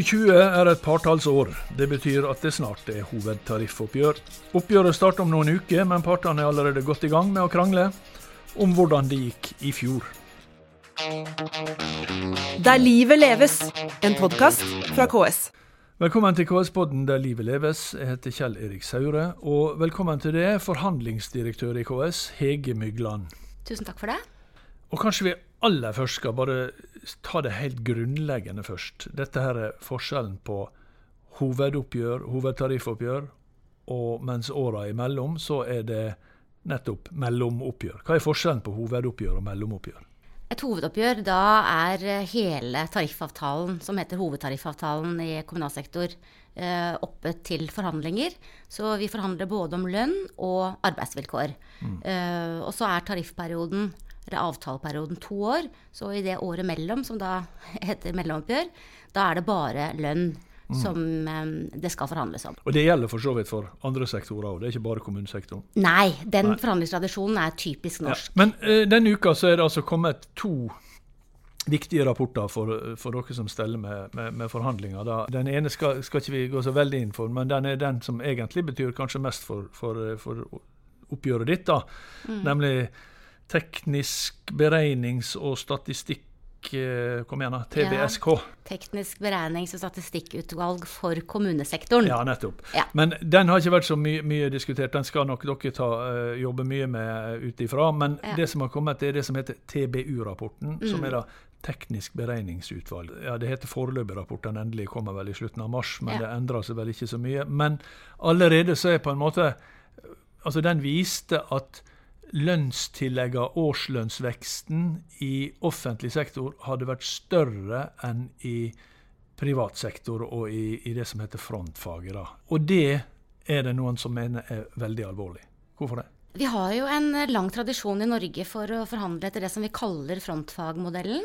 2020 er et partallsår. Det betyr at det snart er hovedtariffoppgjør. Oppgjøret starter om noen uker, men partene er allerede godt i gang med å krangle om hvordan det gikk i fjor. Der livet leves, en podkast fra KS. Velkommen til KS-podden Der livet leves. Jeg heter Kjell Erik Saure. Og velkommen til det, forhandlingsdirektør i KS, Hege Mygland. Tusen takk for det. Og kanskje vi aller først skal bare ta det helt grunnleggende først. Dette her er forskjellen på hovedoppgjør, hovedtariffoppgjør, og mens åra imellom så er det nettopp mellomoppgjør. Hva er forskjellen på hovedoppgjør og mellomoppgjør? Et hovedoppgjør, da er hele tariffavtalen, som heter hovedtariffavtalen i kommunal sektor, eh, oppe til forhandlinger. Så vi forhandler både om lønn og arbeidsvilkår. Mm. Uh, og så er tariffperioden eller avtaleperioden to år. Så i det året mellom, som da heter mellomoppgjør, da er det bare lønn mm. som um, det skal forhandles om. Og det gjelder for så vidt for andre sektorer òg, det er ikke bare kommunesektoren? Nei, den Nei. forhandlingstradisjonen er typisk norsk. Ja. Men uh, denne uka så er det altså kommet to viktige rapporter for, for dere som steller med, med, med forhandlinger. Da. Den ene skal, skal, ikke vi gå så veldig inn for, men den er den som egentlig betyr kanskje mest for, for, for oppgjøret ditt. da, mm. Nemlig Teknisk beregnings- og statistikk eh, Kom igjen, da. TBSK. Ja, teknisk beregnings- og statistikkutvalg for kommunesektoren. Ja, nettopp. Ja. Men den har ikke vært så mye, mye diskutert. Den skal nok dere ta, uh, jobbe mye med ut ifra. Men ja. det som har kommet, det er det som heter TBU-rapporten. Mm. Som er da Teknisk beregningsutvalg. Ja, Det heter foreløpig rapport. Den endelig kommer vel i slutten av mars, men det endrer seg vel ikke så mye. Men allerede så er på en måte Altså, den viste at lønnstilleggene, årslønnsveksten i offentlig sektor, hadde vært større enn i privat sektor og i, i det som heter frontfaget. Da. Og det er det noen som mener er veldig alvorlig. Hvorfor det? Vi har jo en lang tradisjon i Norge for å forhandle etter det som vi kaller frontfagmodellen.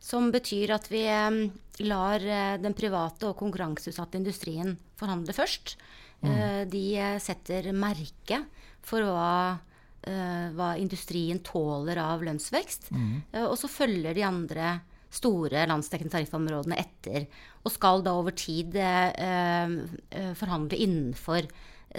Som betyr at vi eh, lar eh, den private og konkurranseutsatte industrien forhandle først. Mm. Eh, de setter merke for hva hva industrien tåler av lønnsvekst. Mm. Uh, og så følger de andre store landsdekkende tariffområdene etter. Og skal da over tid uh, forhandle innenfor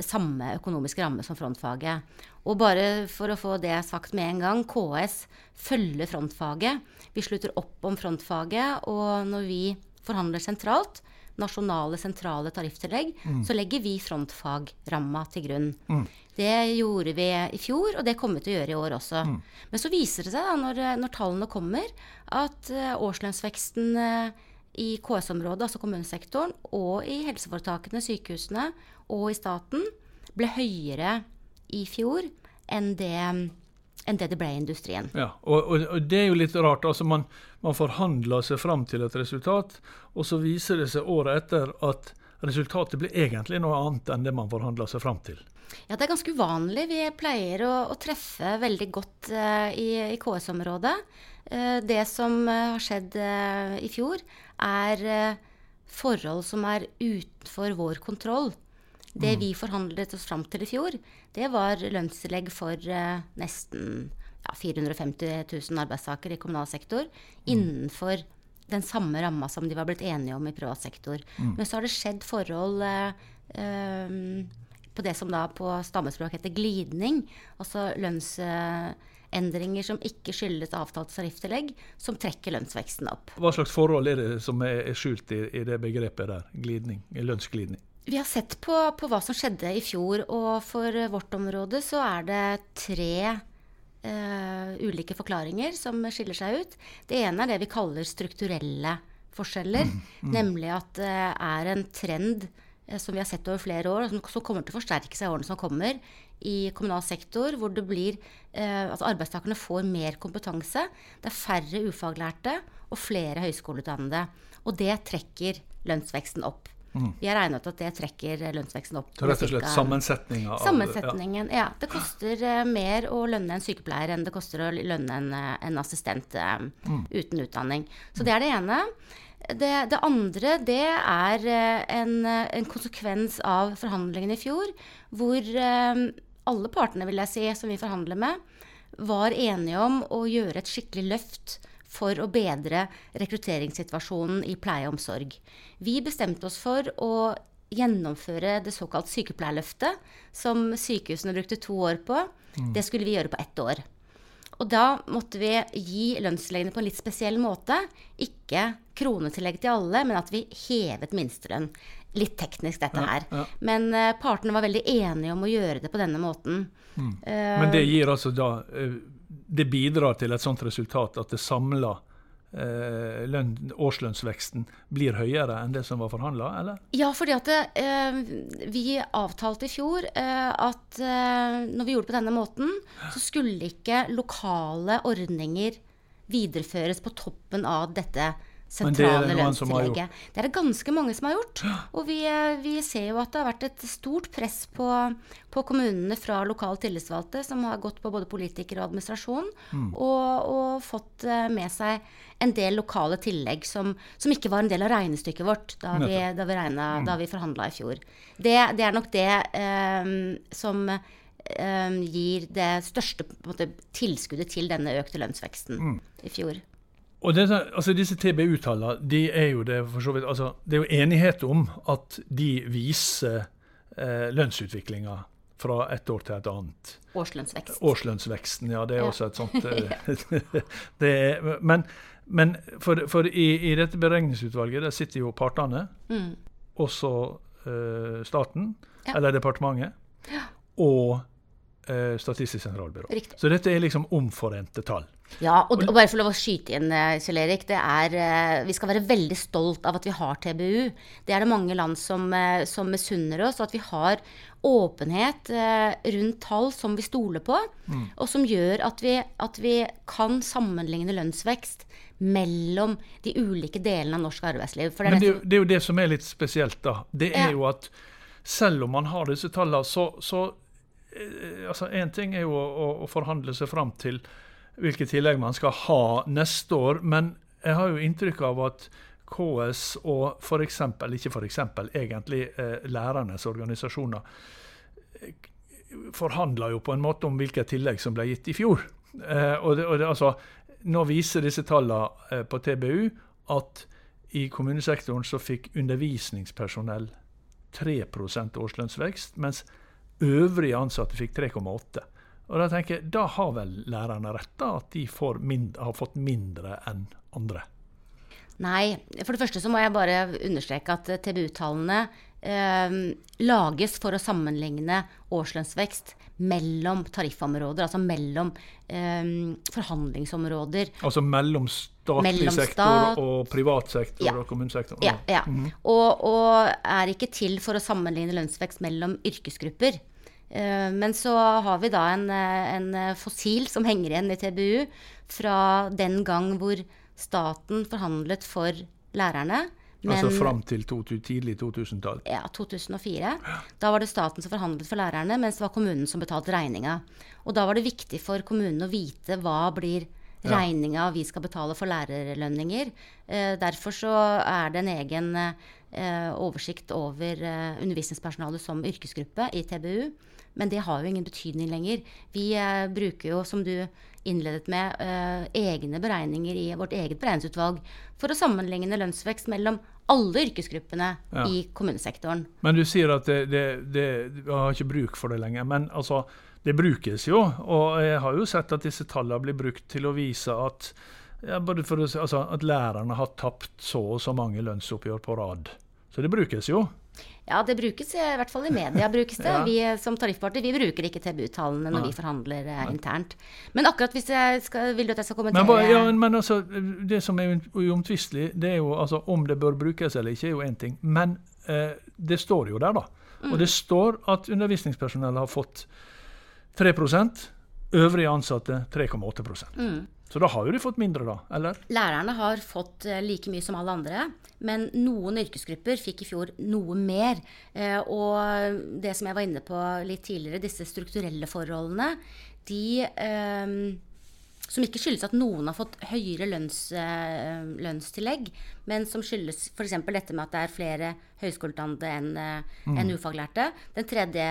samme økonomiske ramme som frontfaget. Og bare for å få det sagt med en gang, KS følger frontfaget. Vi slutter opp om frontfaget, og når vi forhandler sentralt, nasjonale, sentrale tarifftillegg, mm. så legger vi frontfagramma til grunn. Mm. Det gjorde vi i fjor, og det kommer vi til å gjøre i år også. Mm. Men så viser det seg, da, når, når tallene kommer, at uh, årslønnsveksten uh, i KS-området, altså kommunesektoren, og i helseforetakene, sykehusene og i staten, ble høyere i fjor enn det enn det det ble i industrien. Ja, og, og, og det er jo litt rart. altså Man, man forhandler seg fram til et resultat, og så viser det seg året etter at resultatet blir egentlig noe annet enn det man forhandler seg fram til. Ja, det er ganske uvanlig. Vi pleier å, å treffe veldig godt uh, i, i KS-området. Uh, det som uh, har skjedd i fjor, er forhold som er utenfor vår kontroll. Det mm. vi forhandlet oss fram til i fjor, det var lønnstillegg for nesten ja, 450 000 arbeidstakere i kommunal sektor mm. innenfor den samme ramma som de var blitt enige om i privat sektor. Mm. Men så har det skjedd forhold eh, uh, på det som da på stammespråk heter glidning. Altså lønnsendringer som ikke skyldes avtalt tarifftillegg, som trekker lønnsveksten opp. Hva slags forhold er det som er skjult i, i det begrepet der? Glidning, lønnsglidning? Vi har sett på, på, hva som skjedde i fjor, og for vårt område så er det tre uh, ulike forklaringer som skiller seg ut. Det ene er det vi kaller strukturelle forskjeller. Mm, mm. Nemlig at det uh, er en trend uh, som vi har sett over flere år, som, som, kommer til å forsterke seg i årene som kommer, i kommunal sektor, hvor det blir uh, at arbeidstakerne får mer kompetanse. Det er færre ufaglærte og flere høyskoleutdannede. Og det trekker lønnsveksten opp. Mm. Vi har regnet at det trekker lønnsveksten opp. Så rett og slett sammensetninga? Sammensetningen, ja. ja. Det koster uh, mer å lønne en sykepleier enn det koster å lønne en, eh, en assistent uh, mm. uten utdanning. Så det er det ene. Det, det andre det er en, en, konsekvens av forhandlingene i fjor, hvor uh, alle partene vil jeg si, som vi forhandler med, var enige om å gjøre et skikkelig løft for å bedre rekrutteringssituasjonen i pleie og omsorg. Vi bestemte oss for å gjennomføre det såkalt sykepleierløftet, som sykehusene brukte to år på. Mm. Det skulle vi gjøre på ett år. Og da måtte vi gi lønnsleggene på en litt spesiell måte. Ikke kronetillegg til alle, men at vi hevet minstelønn. Litt teknisk, dette her. Ja, ja. Men uh, partene var veldig enige om å gjøre det på denne måten. Mm. Uh, men det gir altså da uh, Det bidrar til et sånt resultat at det samla eh, årslønnsveksten blir høyere enn det som var forhandla, eller? Ja, fordi at eh, vi avtalte i fjor eh, at eh, når vi gjorde det på denne måten, så skulle ikke lokale ordninger videreføres på toppen av dette sentrale lønnstillegget. Det er det ganske mange som har gjort. Og vi, eh, vi, ser jo at det har vært et stort press på, på kommunene fra lokale tillitsvalgte, som har gått på både politikere og administrasjon, mm. og, og, fått eh, med seg en del lokale tillegg som, som, ikke var en del av regnestykket vårt da vi, da vi, regnet, mm. vi forhandla i fjor. Det, det, er nok det eh, som eh, gir det største måte, tilskuddet til denne økte lønnsveksten mm. i fjor. Og det, altså Disse TBU-tallene de er jo det for så vidt, altså det er jo enighet om at de viser eh, lønnsutviklinga fra et år til et annet. Årslønnsvekst. Årslønnsveksten, ja. Det er ja. også et sånt eh, er, Men, men for, for i, i, dette beregningsutvalget der sitter jo partene, mm. også eh, staten, ja. eller departementet, ja. og eh, Statistisk sentralbyrå. Riktig. Så dette er liksom omforente tall. Ja, og, og bare for lov å skyte inn, eh, Kjell Erik. Det er, eh, vi skal være veldig stolt av at vi har TBU. Det er det mange land som, eh, som misunner oss. Og at vi har åpenhet rundt tall som vi stoler på. Mm. Og som gjør at vi, at vi kan sammenligne lønnsvekst mellom de ulike delene av norsk arbeidsliv. Det Men det er, det er, jo det som er litt spesielt, da. Det er ja. jo at selv om man har disse tallene, så, så altså Én ting er jo å, å forhandle seg fram til hvilke tillegg man skal ha neste år. Men jeg har jo inntrykk av at KS og f.eks., ikke f.eks., egentlig eh, lærernes organisasjoner eh, forhandla jo på en måte om hvilke tillegg som ble gitt i fjor. Eh, og det, og det, altså, nå viser disse tallene på TBU at i kommunesektoren så fikk undervisningspersonell 3% årslønnsvekst, mens øvrige ansatte fikk 3,8 og Da tenker jeg, da har vel lærerne rett, da, at de mindre, har fått mindre enn andre? Nei. For det første så må jeg bare understreke at TBU-tallene eh, lages for å sammenligne årslønnsvekst mellom tariffområder, altså mellom eh, forhandlingsområder. Altså mellom statlig mellom sektor stat, og privat sektor ja, og kommunesektor? Ja. ja. Mm -hmm. og, og er ikke til for å sammenligne lønnsvekst mellom yrkesgrupper. Eh, men så har vi da en, eh, en, eh, fossil som henger igjen i TBU fra den gang hvor staten forhandlet for lærerne. Men, altså fram til to, tidlig 2000-tall? Ja, 2004. Da var det staten som forhandlet for lærerne, mens det var kommunen som betalte regninga. Og da var det viktig for kommunen å vite hva blir regninga vi skal betale for lærerlønninger. Derfor så er det en egen oversikt over eh, undervisningspersonalet som yrkesgruppe i TBU. Men det har jo ingen betydning lenger. Vi eh, bruker jo, som du innledet med, eh, egne beregninger i vårt eget beregningsutvalg for å sammenligne lønnsvekst mellom alle yrkesgruppene ja. i kommunesektoren. Men du sier at det, det, det, vi har ikke bruk for det lenger. Men altså, det brukes jo. Og jeg har jo sett at disse tallene blir brukt til å vise at, ja, å, altså, at lærerne har tapt så og så mange lønnsoppgjør på rad. Så det brukes jo. Ja, det brukes i hvert fall i media. brukes det. ja. Vi som tariffparti vi bruker ikke TBU-tallene når Nei. vi forhandler Nei. internt. Men akkurat hvis jeg skal, vil du at jeg skal kommentere Men, ja, men altså, Det som er uomtvistelig, det er jo altså om det bør brukes eller ikke, er jo én ting. Men eh, det står jo der, da. Mm. Og det står at undervisningspersonellet har fått 3% øvrige ansatte 3,8 mm. Så da har jo de fått mindre, da? eller? Lærerne har fått eh, like mye som alle andre. Men noen yrkesgrupper fikk i fjor noe mer. Eh, og det som jeg var inne på litt tidligere, disse strukturelle forholdene, de eh, som ikke skyldes at noen har fått høyere lønns, eh, lønnstillegg, men som skyldes f.eks. dette med at det er flere høyskoleutdannede enn mm. en ufaglærte. Den tredje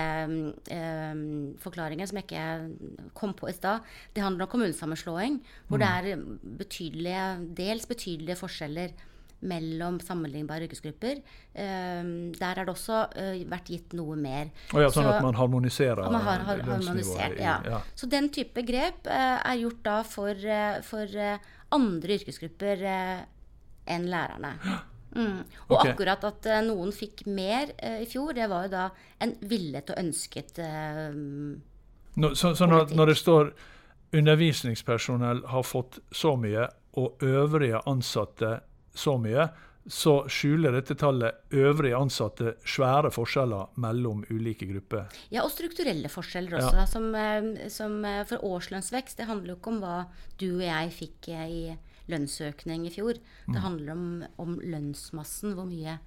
eh, forklaringen som jeg ikke kom på i stad, det handler om kommunesammenslåing, hvor mm. det er betydelige, dels betydelige forskjeller mellom sammenlignbare yrkesgrupper. Um, der har det også uh, vært gitt noe mer. Oh ja, sånn så, at man harmoniserer man har, har, lønnsnivået? ja. ja. Så den type grep uh, er gjort da for, uh, for andre yrkesgrupper enn lærerne. Mm. Og okay. akkurat at noen fikk mer i fjor, det var jo da en villet og ønsket Nå, så, så når, når det står undervisningspersonell har fått så mye, og øvrige ansatte så mye, så skjuler dette tallet øvrige ansatte svære forskjeller mellom ulike grupper. Ja, og strukturelle forskjeller også. Ja. Som, eh, som, eh, for årslønnsvekst, det handler jo ikke om hva du og jeg fikk eh, i lønnsøkning i fjor. Det mm. handler om, om, lønnsmassen. Hvor mye,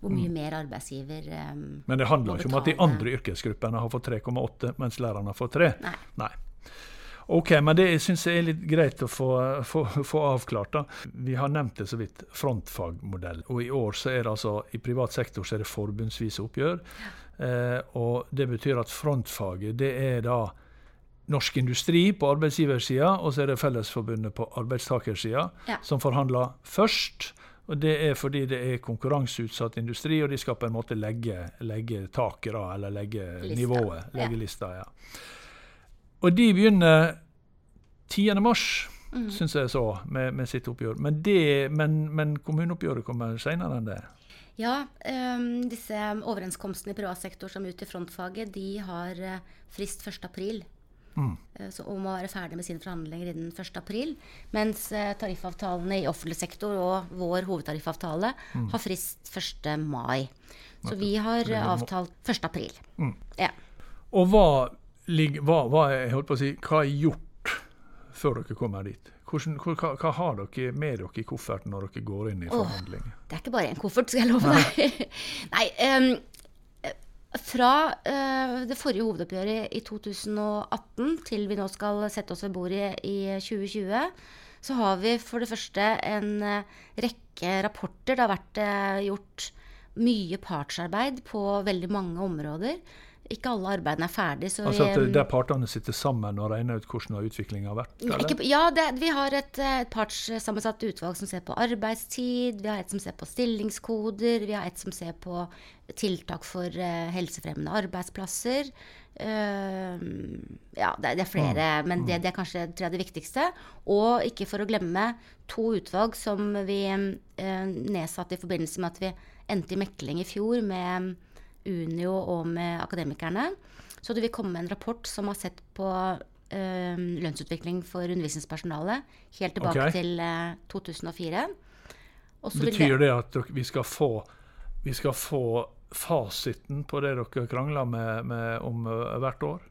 hvor mye mm. mer arbeidsgiver um, Men det handler ikke om at de andre yrkesgruppene har fått 3,8, mens lærerne har fått 3. Nei. Nei. Ok, men det syns jeg er litt greit å få, få, få, avklart. da. Vi har nevnt det så vidt, frontfagmodell. Og i år så er det altså, i privat sektor så er det forbundsvise oppgjør. Eh, og det betyr at frontfaget det er da Norsk Industri på arbeidsgiversida, og så er det Fellesforbundet på arbeidstakersida ja. som forhandler først. Og Det er fordi det er konkurranseutsatt industri, og de skal på en måte legge, legge taket, da, eller legge lista. nivået. Legge ja. lista, ja. Og de begynner 10. mars, mm. syns jeg så, med, med, sitt oppgjør. Men, det, men, men kommuneoppgjøret kommer senere enn det. Ja, um, disse overenskomstene i privat sektor som i frontfaget, de har uh, frist 1.4. Mm. Så, og må være ferdig med sine forhandlinger innen 1.4. Mens uh, tariffavtalene i offentlig sektor og vår hovedtariffavtale mm. har frist 1. mai. Så vi har avtalt 1.4. Mm. Ja. Og hva hva, hva, si, hva, er gjort før dere kommer dit? Hvordan, hva, hva, har dere med dere i kofferten når dere går inn i forhandlinger? Oh, det er ikke bare en koffert, skal jeg love deg. Nei, um, fra uh, det forrige hovedoppgjøret i 2018 til vi nå skal sette oss ved bordet i 2020, så har vi for det første en uh, rekke rapporter. Det har vært uh, gjort mye partsarbeid på veldig mange områder ikke alle arbeidene er ferdig. altså at vi, Der partene sitter sammen og regner ut hvordan utviklinga har vært? Ikke, ja, det, vi har et, et partssammensatt utvalg som ser på arbeidstid, vi har et som ser på stillingskoder, vi har et som ser på tiltak for uh, helsefremmende arbeidsplasser. Uh, ja, det, det, er flere, mm. men det, det, er kanskje tror jeg, det viktigste. Og ikke for å glemme to utvalg som vi uh, nedsatte i forbindelse med at vi endte i mekling i fjor med Unio og med akademikerne. Så det vil komme en rapport som har sett på øh, lønnsutvikling for undervisningspersonalet helt tilbake okay. til øh, 2004. Betyr det at vi skal, få, vi skal få fasiten på det dere krangler med, med om uh, hvert år?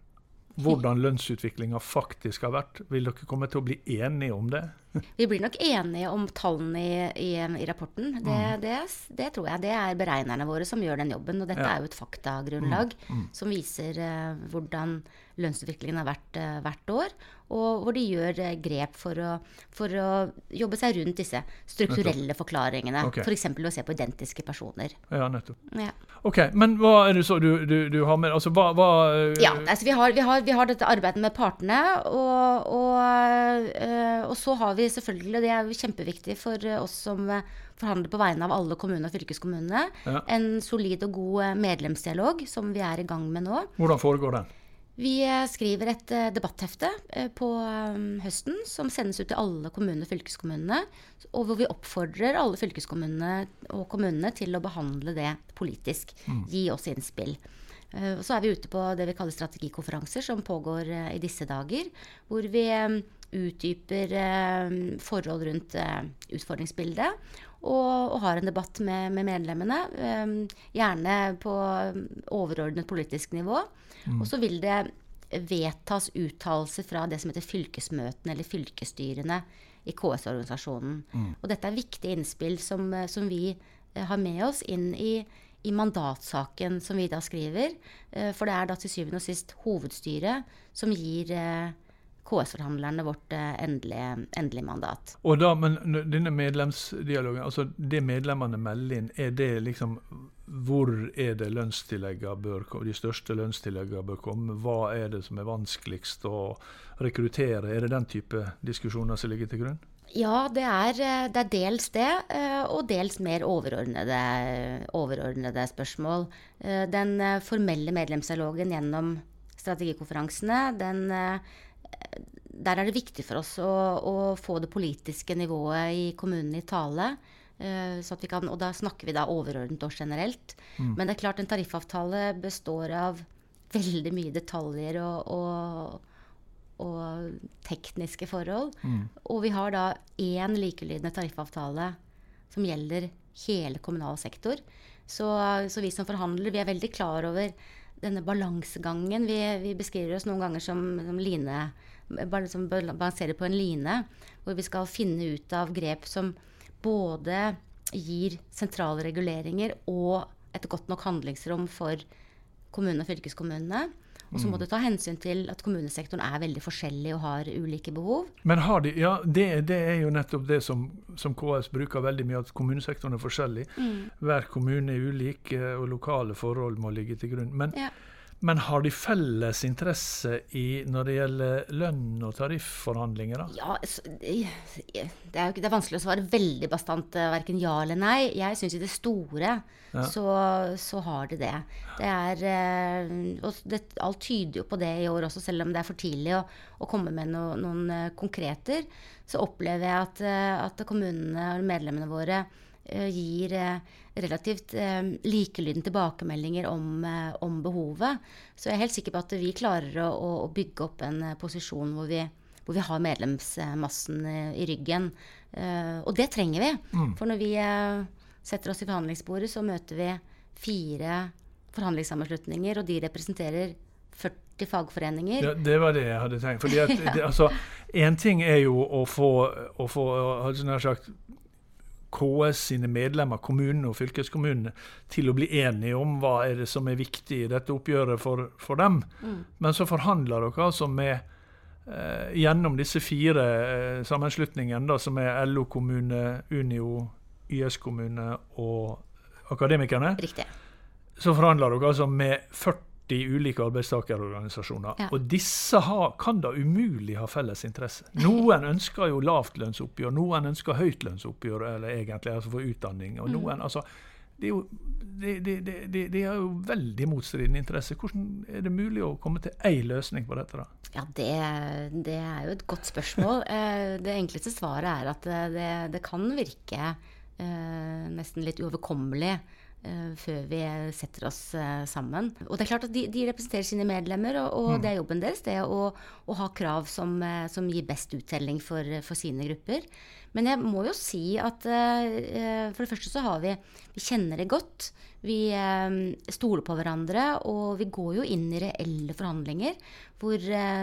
Hvordan lønnsutviklinga faktisk har vært? Vil dere komme til å bli enige om det? Vi blir nok enige om tallene i, i, i rapporten. Det, mm. det, det, tror jeg. Det er beregnerne våre som gjør den jobben. Og dette ja. er jo et faktagrunnlag mm. Mm. som viser uh, hvordan lønnsutviklingen har vært uh, hvert år. Og hvor de gjør uh, grep for å, for å, jobbe seg rundt disse strukturelle forklaringene. Okay. F.eks. For å se på identiske personer. Ja, nettopp. Ja. Ok, Men hva er det så du, du, du har med Altså, hva, hva Ja, altså vi har, vi, har, vi har, dette arbeidet med partene, og, og, og så har vi selvfølgelig, og det er kjempeviktig for eh, oss som eh, forhandler på vegne av alle kommunene og fylkeskommunene, ja. en solid og god eh, medlemsdialog som vi er i gang med nå. Hvordan foregår den? Vi skriver et debatthefte på høsten som sendes ut til alle kommunene og fylkeskommunene. Og hvor vi oppfordrer alle fylkeskommunene og kommunene til å behandle det politisk. Mm. Gi oss innspill. Så er vi ute på det vi kaller strategikonferanser, som pågår i disse dager. Hvor vi utdyper eh, forhold rundt eh, utfordringsbildet. Og, og, har en debatt med, med medlemmene. Eh, gjerne på overordnet politisk nivå. Mm. Og så vil det vedtas uttalelser fra det som heter fylkesmøtene eller fylkesstyrene i KS-organisasjonen. Mm. Og dette er viktige innspill som, som, vi har med oss inn i, i mandatsaken som vi da skriver. For det er da til syvende og sist hovedstyret som gir KS-forhandlerne vårt endelige, endelige, mandat. Og da, men denne medlemsdialogen, altså det medlemmene melder inn, er det liksom hvor er det bør, komme, de største lønnstilleggene bør komme? Hva er det som er vanskeligst å rekruttere? Er det den type diskusjoner som ligger til grunn? Ja, det er, det er dels det, og dels mer overordnede, overordnede spørsmål. Den formelle medlemsdialogen gjennom strategikonferansene, den, der er det viktig for oss å, å, få det politiske nivået i kommunen i tale. Eh, kan, og da snakker vi da overordnet og generelt. Mm. Men det er klart en tariffavtale består av veldig mye detaljer og, og, og tekniske forhold. Mm. Og vi har da én likelydende tariffavtale som gjelder hele kommunal sektor. Så, så, vi som forhandler, vi er veldig klar over denne balansegangen. Vi, vi beskriver oss noen ganger som, som line, som balanserer på en line, hvor vi skal finne ut av grep som både gir sentrale reguleringer og et godt nok handlingsrom for kommunene og fylkeskommunene. Og så må mm. du ta hensyn til at kommunesektoren er veldig forskjellig og har ulike behov. Men har de, ja, det, det er jo nettopp det som, som, KS bruker veldig mye, at kommunesektoren er forskjellig. Mm. Hver kommune er ulik, eh, og lokale forhold må ligge til grunn. Men ja. Men har de felles interesse i når det gjelder lønn og tarifforhandlinger? da? Ja, Det er jo det er vanskelig å svare veldig bastant eh, verken ja eller nei. Jeg syns i det store ja. så, så, har de det. Det er eh, og det, Alt tyder jo på det i år også, selv om det er for tidlig å, å komme med no, noen eh, konkreter. Så opplever jeg at, at kommunene og medlemmene våre gir relativt eh, likelydende tilbakemeldinger om, eh, om, behovet. Så jeg er helt sikker på at vi klarer å, å bygge opp en eh, posisjon hvor vi, hvor vi har medlemsmassen eh, i ryggen. Eh, og det trenger vi. Mm. For når vi eh, setter oss i forhandlingsbordet, så møter vi fire forhandlingssammenslutninger, og de representerer 40 fagforeninger. Ja, det var det jeg hadde tenkt. Fordi at, ja. det, altså, Én ting er jo å få, å få nær sagt, KS sine medlemmer, kommunene og fylkeskommunene, til å bli enige om hva er det som er viktig i dette oppgjøret for, for dem. Mm. Men så forhandler dere altså med eh, gjennom disse fire eh, sammenslutningene, da, som er LO kommune, Unio, YS kommune og Akademikerne. Riktig. Så forhandler dere altså med 40 40 ulike arbeidstakerorganisasjoner. Ja. Og disse har, kan da umulig ha felles interesse. Noen ønsker jo lavtlønnsoppgjør, noen ønsker høytlønnsoppgjør, eller egentlig altså for utdanning. og mm. noen, mm. altså, det er, jo, de, de, de, de er jo veldig motstridende interesser. Hvordan er det mulig å komme til én løsning på dette? da? Ja, det, er jo et godt spørsmål. Eh, det enkleste svaret er at det, kan virke eh, nesten litt uoverkommelig Eh, før vi setter oss eh, sammen. Og det er klart at De, de representerer sine medlemmer, og, og mm. det er jobben deres det å, å ha krav som, eh, som, gir best uttelling for, for, sine grupper. Men jeg må jo si at for det første så har vi Vi kjenner det godt. Vi stoler på hverandre, og vi går jo inn i reelle forhandlinger hvor,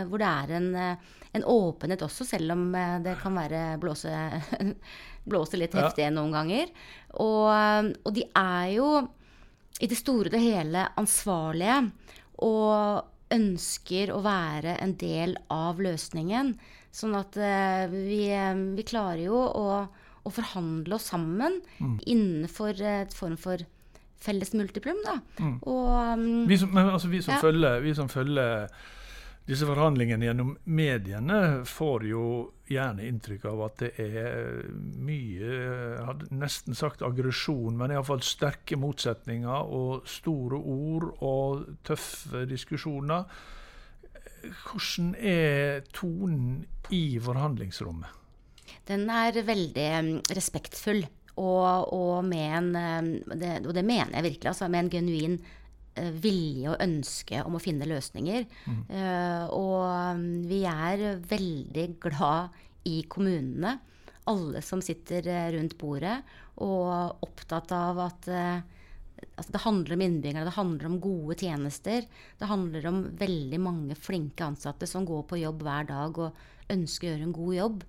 hvor det er en, en, åpenhet også, selv om det kan være blåse blåser litt heftig ja. noen ganger. Og, og, de er jo i det store og hele ansvarlige og ønsker å være en del av løsningen. Sånn at uh, vi, vi, klarer jo å, å forhandle oss sammen mm. innenfor et form for felles multiplum. Da. Mm. Og, um, vi som, altså, vi som ja. følger, vi som følger disse forhandlingene gjennom mediene får jo gjerne inntrykk av at det er mye jeg hadde nesten sagt aggresjon, men iallfall sterke motsetninger og store ord og tøffe diskusjoner. Hvordan er tonen i forhandlingsrommet? Den er veldig respektfull. Og, og, en, mm, det, og det mener jeg virkelig, altså med en genuin vilje og ønske om å finne løsninger. Mm. Uh, og mm, vi er veldig glad i kommunene, alle som sitter eh, rundt bordet, og opptatt av at altså det handler om innbyggerne, det handler om gode tjenester. Det handler om veldig mange flinke ansatte som går på jobb hver dag og ønsker å gjøre en god jobb.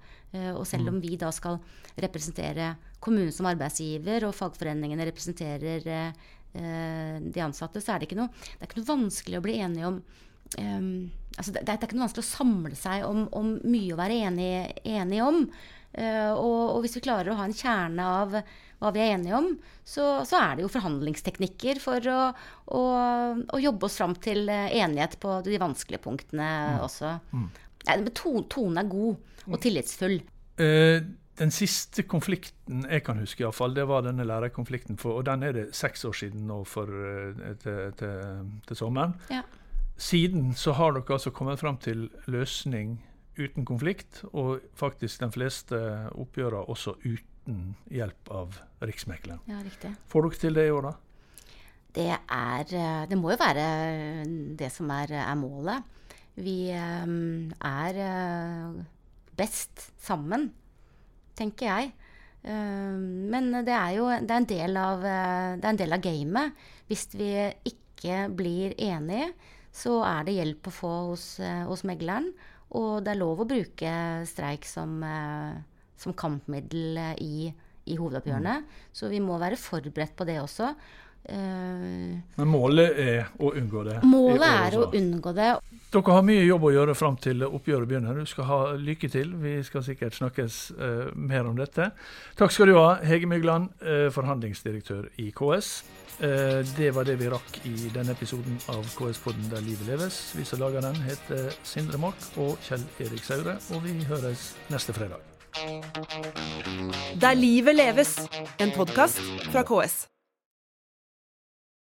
Og selv om mm. vi da skal representere kommunen som arbeidsgiver, og fagforeningene representerer Eh, de ansatte, så er det ikke noe, det er ikke noe vanskelig å bli enige om um, altså det, det, er ikke noe vanskelig å samle seg om, om mye å være enig, enig om. Uh, og, og, hvis vi klarer å ha en kjerne av hva vi er enige om, så, så er det jo forhandlingsteknikker for å, å, å, jobbe oss fram til enighet på de vanskelige punktene mm. også. Mm. Tonen er god og tillitsfull. Uh, den siste konflikten jeg kan huske, i alle fall, det var denne lærerkonflikten. For, og den er det seks år siden nå for, eh, til, til, til, sommeren. Ja. Siden så har dere altså kommet fram til løsning uten konflikt, og faktisk de fleste oppgjørene også uten hjelp av Riksmekleren. Ja, riktig. Får dere til det i år, da? Det, er, eh, det må jo være det som er, er målet. Vi er best sammen tenker jeg. Eh, men det er jo det er en del av, eh, det en del av gamet. Hvis vi ikke blir enige, så er det hjelp å få hos, eh, hos megleren. Og det er lov å bruke streik som, som kampmiddel i, i hovedoppgjørene. Mm. Så vi må være forberedt på det også. Uh, Men målet er å unngå det? Målet er å unngå det. Dere har mye jobb å gjøre fram til oppgjøret begynner. Du skal ha lykke til. Vi skal sikkert snakkes uh, mer om dette. Takk skal du ha, Hege Mygland, uh, forhandlingsdirektør i KS. det var det vi rakk i denne episoden av KS-podden Der livet leves. Vi som lager den, heter Sindre Mork og Kjell Erik Saure, og vi høres neste fredag. Der livet leves, en podkast fra KS.